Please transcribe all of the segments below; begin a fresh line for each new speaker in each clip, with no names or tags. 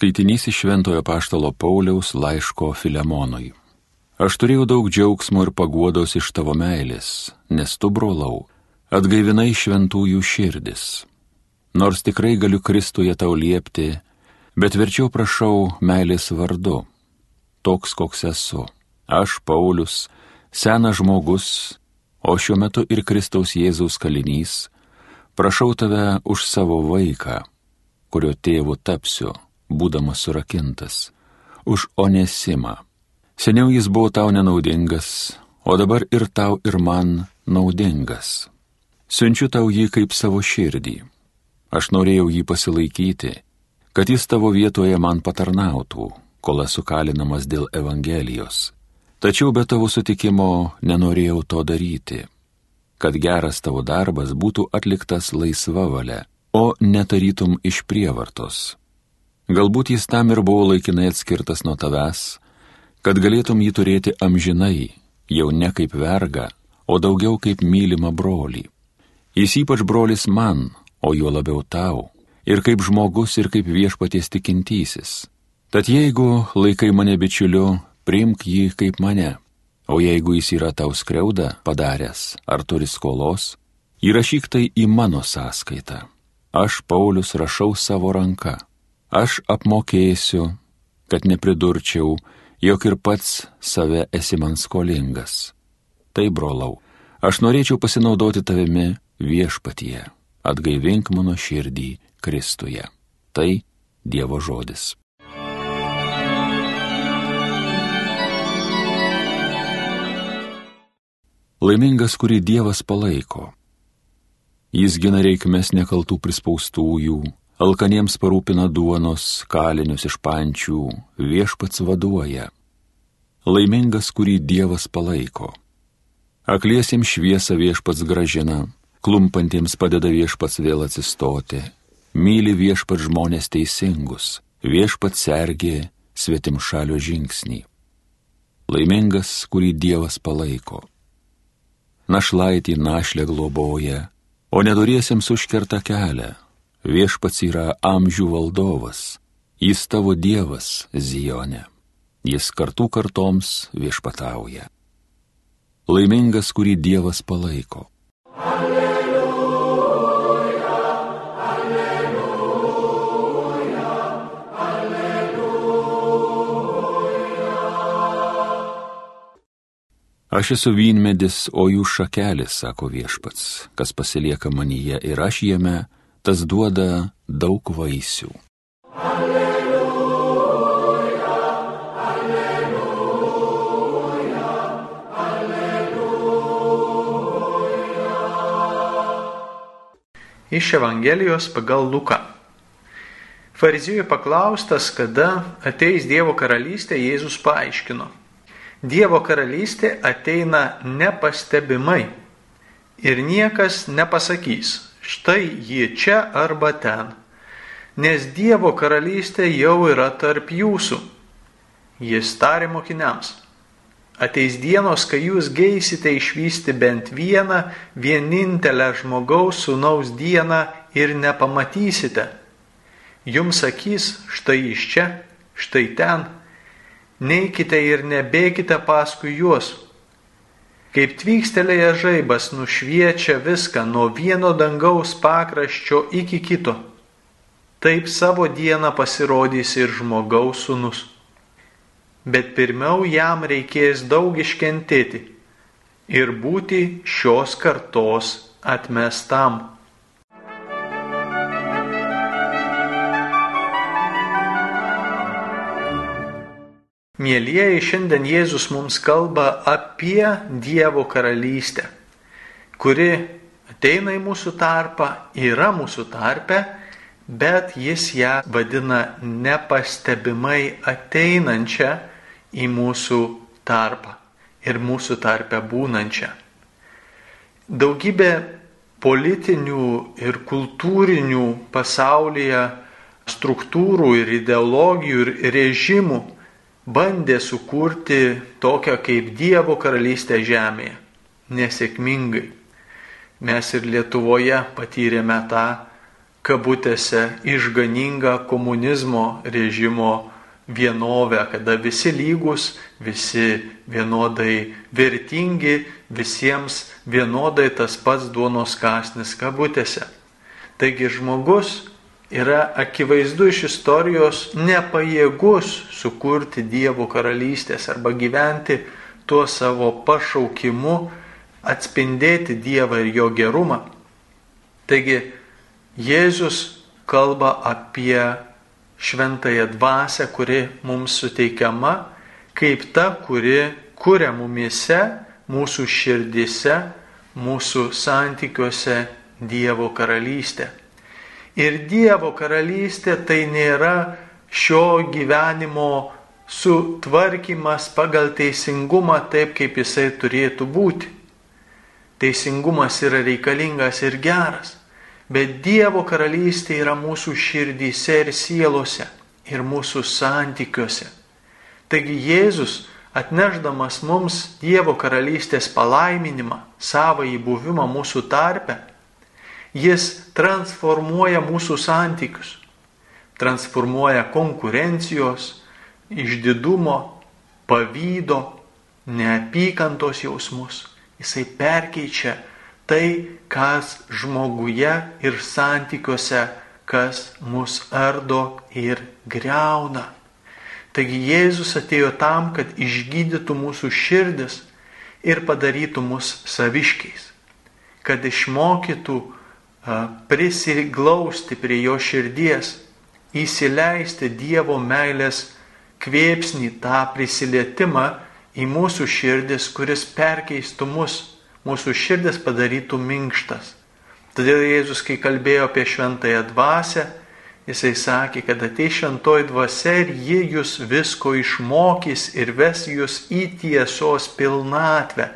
Skaitinys iš Šventojo Paštalo Pauliaus laiško Filemonui. Aš turėjau daug džiaugsmo ir paguodos iš tavo meilės, nes tu, brolau, atgaivinai šventųjų širdis. Nors tikrai galiu Kristuje tau liepti, bet verčiau prašau meilės vardu, toks koks esu. Aš, Paulius, senas žmogus, o šiuo metu ir Kristaus Jėzaus kalinys, prašau tave už savo vaiką, kurio tėvu tapsiu būdamas surakintas, už onesimą. Seniau jis buvo tau nenaudingas, o dabar ir tau ir man naudingas. Siunčiu tau jį kaip savo širdį. Aš norėjau jį pasilaikyti, kad jis tavo vietoje man patarnautų, kol esu kalinamas dėl Evangelijos. Tačiau be tavo sutikimo nenorėjau to daryti, kad geras tavo darbas būtų atliktas laisva valia, o netarytum iš prievartos. Galbūt jis tam ir buvo laikinai atskirtas nuo tavęs, kad galėtum jį turėti amžinai, jau ne kaip vergą, o daugiau kaip mylimą brolį. Jis ypač brolis man, o juo labiau tau, ir kaip žmogus, ir kaip viešpaties tikintysis. Tad jeigu laikai mane bičiuliu, priimk jį kaip mane, o jeigu jis yra tau skriaudą padaręs ar turi skolos, įrašyk tai į mano sąskaitą. Aš, Paulius, rašau savo ranką aš apmokėsiu, kad nepridurčiau, jog ir pats save esi man skolingas. Tai, brolau, aš norėčiau pasinaudoti tavimi viešpatyje, atgaivink mano širdį Kristuje. Tai Dievo žodis. Laimingas, kurį Dievas palaiko. Jis gina reikmes nekaltų prispaustųjų, alkaniems parūpina duonos, kalinius iš pančių, viešpats vaduoja. Laimingas, kurį Dievas palaiko. Akliesiems šviesą viešpats gražina, klumpantiems padeda viešpats vėl atsistoti, myli viešpats žmonės teisingus, viešpats sergė svetim šalio žingsnį. Laimingas, kurį Dievas palaiko. Našlaitį našlę globoja, o nedoriesiems užkerta kelią, Viešpats yra amžių valdovas, jis tavo Dievas Zijone, jis kartų kartoms viešpatauja. Laimingas, kurį Dievas palaiko. Alleluja, alleluja, alleluja. Aš esu vynmedis, o jų šakelis, sako viešpats, kas pasilieka manyje ir aš jame, tas duoda daug vaisių. Alleluja,
alleluja, alleluja. Iš Evangelijos pagal Luką. Farizijui paklaustas, kada ateis Dievo karalystė, Jėzus paaiškino. Dievo karalystė ateina nepastebimai ir niekas nepasakys, štai ji čia arba ten, nes Dievo karalystė jau yra tarp jūsų. Jis tarė mokiniams, ateis dienos, kai jūs geisite išvysti bent vieną vienintelę žmogaus sūnaus dieną ir nepamatysite. Jums sakys, štai iš čia, štai ten, neikite ir nebėkite paskui juos Kaip tvykstelėję žaibas nušviečia viską nuo vieno dangaus pakraščio iki kito, taip savo dieną pasirodys ir žmogaus sunus. Bet pirmiau jam reikės daug iškentėti ir būti šios kartos atmestam. Mėlyjeji, šiandien Jėzus mums kalba apie Dievo karalystę, kuri ateina į mūsų tarpą, yra mūsų tarpe, bet jis ją vadina nepastebimai ateinančią į mūsų tarpą ir mūsų tarpę būnančią. Daugybė politinių ir kultūrinių pasaulyje struktūrų ir ideologijų ir režimų bandė sukurti tokią kaip Dievo karalystę žemėje. Nesėkmingai. Mes ir Lietuvoje patyrėme tą kabutėse išganingą komunizmo režimo vienovę, kada visi lygus, visi vienodai vertingi, visiems vienodai tas pats duonos kasnis kabutėse. Taigi žmogus yra akivaizdu iš istorijos nepajėgus sukurti Dievo karalystės arba gyventi tuo savo pašaukimu, atspindėti Dievą ir jo gerumą. Taigi Jėzus kalba apie šventąją dvasę, kuri mums suteikiama, kaip ta, kuri kuria mumise, mūsų širdise, mūsų santykiuose Dievo karalystė. Ir Dievo karalystė tai nėra šio gyvenimo sutvarkymas pagal teisingumą taip, kaip jisai turėtų būti. Teisingumas yra reikalingas ir geras. Bet Dievo karalystė yra mūsų širdyse ir sielose ir mūsų santykiuose. Taigi Jėzus, atneždamas mums Dievo karalystės palaiminimą, savo įbuvimą mūsų tarpe, jis transformuoja mūsų santykius, transformuoja konkurencijos, išdidumo, pavydo, neapykantos jausmus. Jisai perkeičia tai, kas žmoguje ir santykiuose, kas mus ardo ir greuna. Taigi Jėzus atėjo tam, kad išgydytų mūsų širdis ir padarytų mus saviškiais, kad išmokytų prisiglausti prie jo širdies, įsileisti Dievo meilės kvėpsnį, tą prisilietimą į mūsų širdis, kuris perkeistų mus mūsų širdis padarytų minkštas. Todėl Jėzus, kai kalbėjo apie šventąją dvasę, jisai sakė, kad ateis šventoji dvasia ir ji jūs visko išmokys ir ves jūs į tiesos pilnatvę.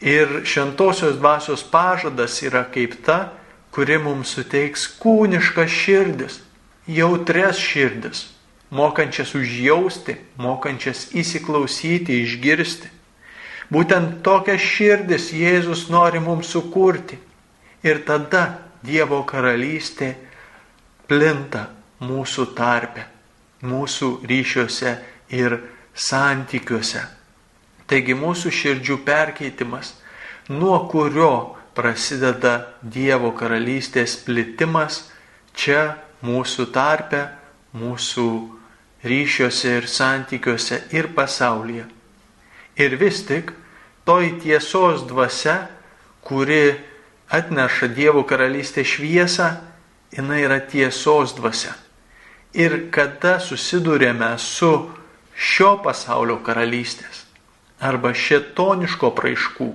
Ir šventosios dvasios pažadas yra kaip ta, kuri mums suteiks kūniškas širdis, jautres širdis, mokančias užjausti, mokančias įsiklausyti, išgirsti. Būtent tokias širdis Jėzus nori mums sukurti. Ir tada Dievo karalystė plinta mūsų tarpe, mūsų ryšiuose ir santykiuose. Taigi mūsų širdžių perkeitimas, nuo kurio prasideda Dievo karalystės plitimas čia mūsų tarpe, mūsų ryšiuose ir santykiuose ir pasaulyje. Ir vis tik toj tiesos dvasia, kuri atneša Dievo karalystę šviesą, jinai yra tiesos dvasia. Ir kada susidurėme su šio pasaulio karalystės arba šetoniško praaiškų,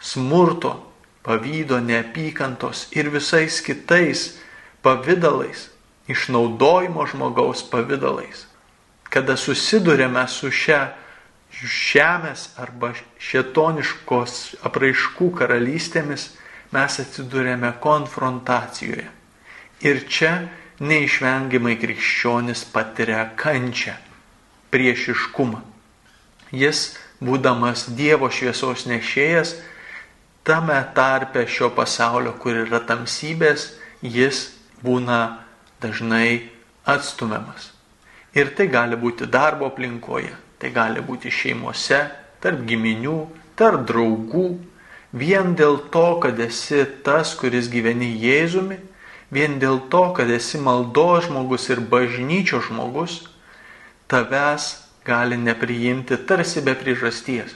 smurto, pavydo, neapykantos ir visais kitais pavydalais, išnaudojimo žmogaus pavydalais, kada susidurėme su šia žemės arba šetoniškos apraiškų karalystėmis mes atsidūrėme konfrontacijoje. Ir čia neišvengiamai krikščionis patiria kančią, priešiškumą. Jis, būdamas Dievo šviesos nešėjas, tame tarpe šio pasaulio, kur yra tamsybės, jis būna dažnai atstumiamas. Ir tai gali būti darbo aplinkoje, Tai gali būti šeimose, tarp giminių, tarp draugų, vien dėl to, kad esi tas, kuris gyveni Jėzumi, vien dėl to, kad esi maldo žmogus ir bažnyčio žmogus, tavęs gali nepriimti tarsi be priežasties.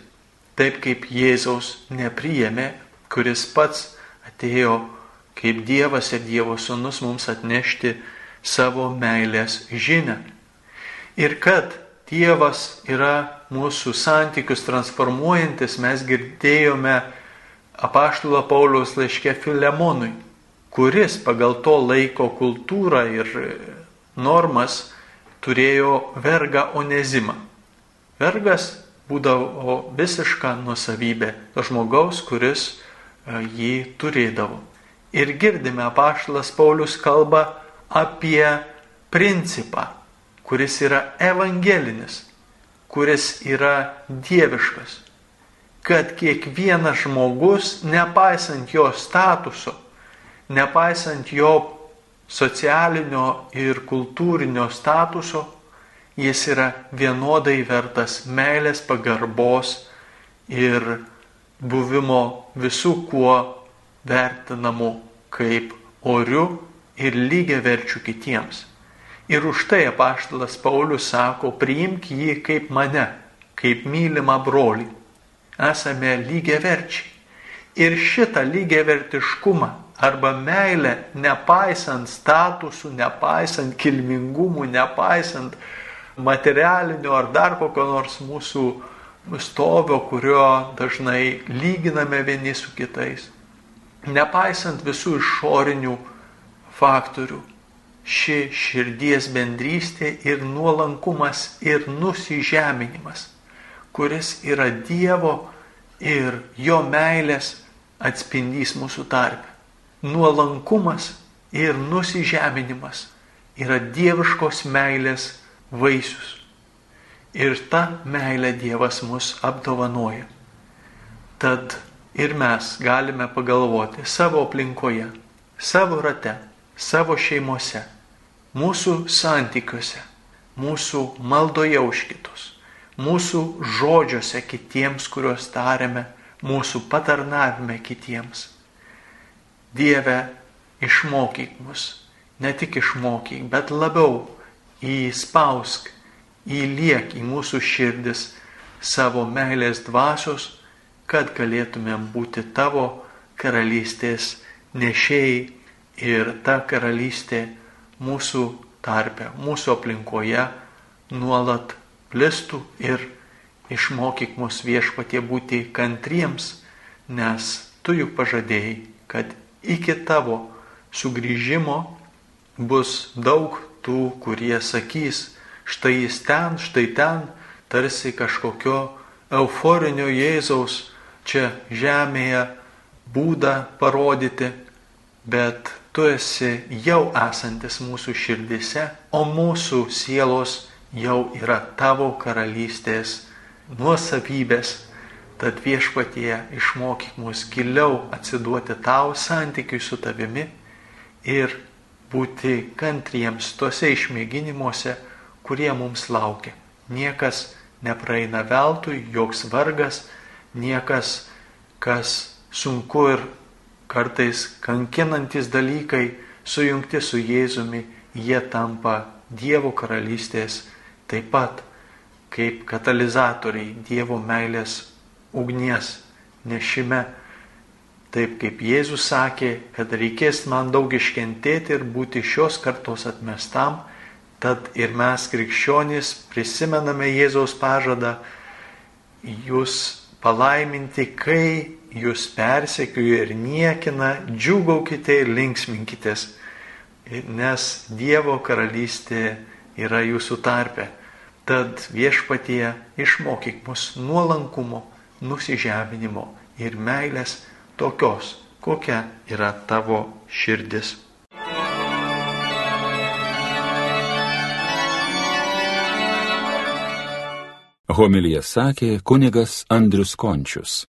Taip kaip Jėzaus nepriėmė, kuris pats atėjo kaip Dievas ir Dievo sūnus mums atnešti savo meilės žinę. Ir kad Dievas yra mūsų santykius transformuojantis, mes girdėjome apaštalo Pauliaus laiške Filemonui, kuris pagal to laiko kultūrą ir normas turėjo vergą onezimą. Vergas būdavo visiška nusavybė to žmogaus, kuris e, jį turėdavo. Ir girdime apaštalas Paulius kalba apie principą kuris yra evangelinis, kuris yra dieviškas, kad kiekvienas žmogus, nepaisant jo statuso, nepaisant jo socialinio ir kultūrinio statuso, jis yra vienodai vertas meilės, pagarbos ir buvimo visų kuo vertinamu kaip oriu ir lygiai verčių kitiems. Ir už tai apaštalas Paulius sako, priimk jį kaip mane, kaip mylimą brolį. Esame lygiai verčiai. Ir šitą lygiai vertiškumą arba meilę, nepaisant statusų, nepaisant kilmingumų, nepaisant materialinio ar dar kokio nors mūsų stovio, kurio dažnai lyginame vieni su kitais, nepaisant visų išorinių faktorių, ši širdies bendrystė ir nuolankumas ir nusižeminimas, kuris yra Dievo ir jo meilės atspindys mūsų tarpe. Nuolankumas ir nusižeminimas yra dieviškos meilės vaisius. Ir ta meilė Dievas mus apdovanoja. Tad ir mes galime pagalvoti savo aplinkoje, savo rate, savo šeimose, mūsų santykiuose, mūsų maldoje už kitus, mūsų žodžiuose kitiems, kuriuos tariame, mūsų patarnavime kitiems. Dieve, išmokyk mus, ne tik išmokyk, bet labiau įspausk, įliek į mūsų širdis savo meilės dvasios, kad galėtumėm būti tavo karalystės nešėjai ir ta karalystė mūsų tarpe, mūsų aplinkoje nuolat plistų ir išmokyk mus viešpatie būti kantriems, nes tu juk pažadėjai, kad iki tavo sugrįžimo bus daug tų, kurie sakys, štai jis ten, štai ten, tarsi kažkokio euforinio Jėzaus čia žemėje būdą parodyti, bet tu esi jau esantis mūsų širdise, o mūsų sielos jau yra tavo karalystės nuosavybės. Tad viešpatie išmokyk mus giliau atsiduoti tau santykiui su tavimi ir būti kantriems tuose išmėginimuose, kurie mums laukia. Niekas nepraeina veltui, joks vargas, niekas, kas sunku ir kartais kankinantis dalykai sujungti su Jėzumi, jie tampa Dievo karalystės taip pat kaip katalizatoriai Dievo meilės ugnies nešime. Taip kaip Jėzus sakė, kad reikės man daug iškentėti ir būti šios kartos atmestam, tad ir mes krikščionys prisimename Jėzaus pažadą, jūs palaiminti, kai jūs persekioja ir niekina, džiugaukite ir linksminkitės, nes Dievo karalystė yra jūsų tarpe. Tad viešpatie išmokyk mus nuolankumo, nusižeminimo ir meilės tokios, kokia yra tavo širdis.
Homilija sakė kunigas Andrius Končius.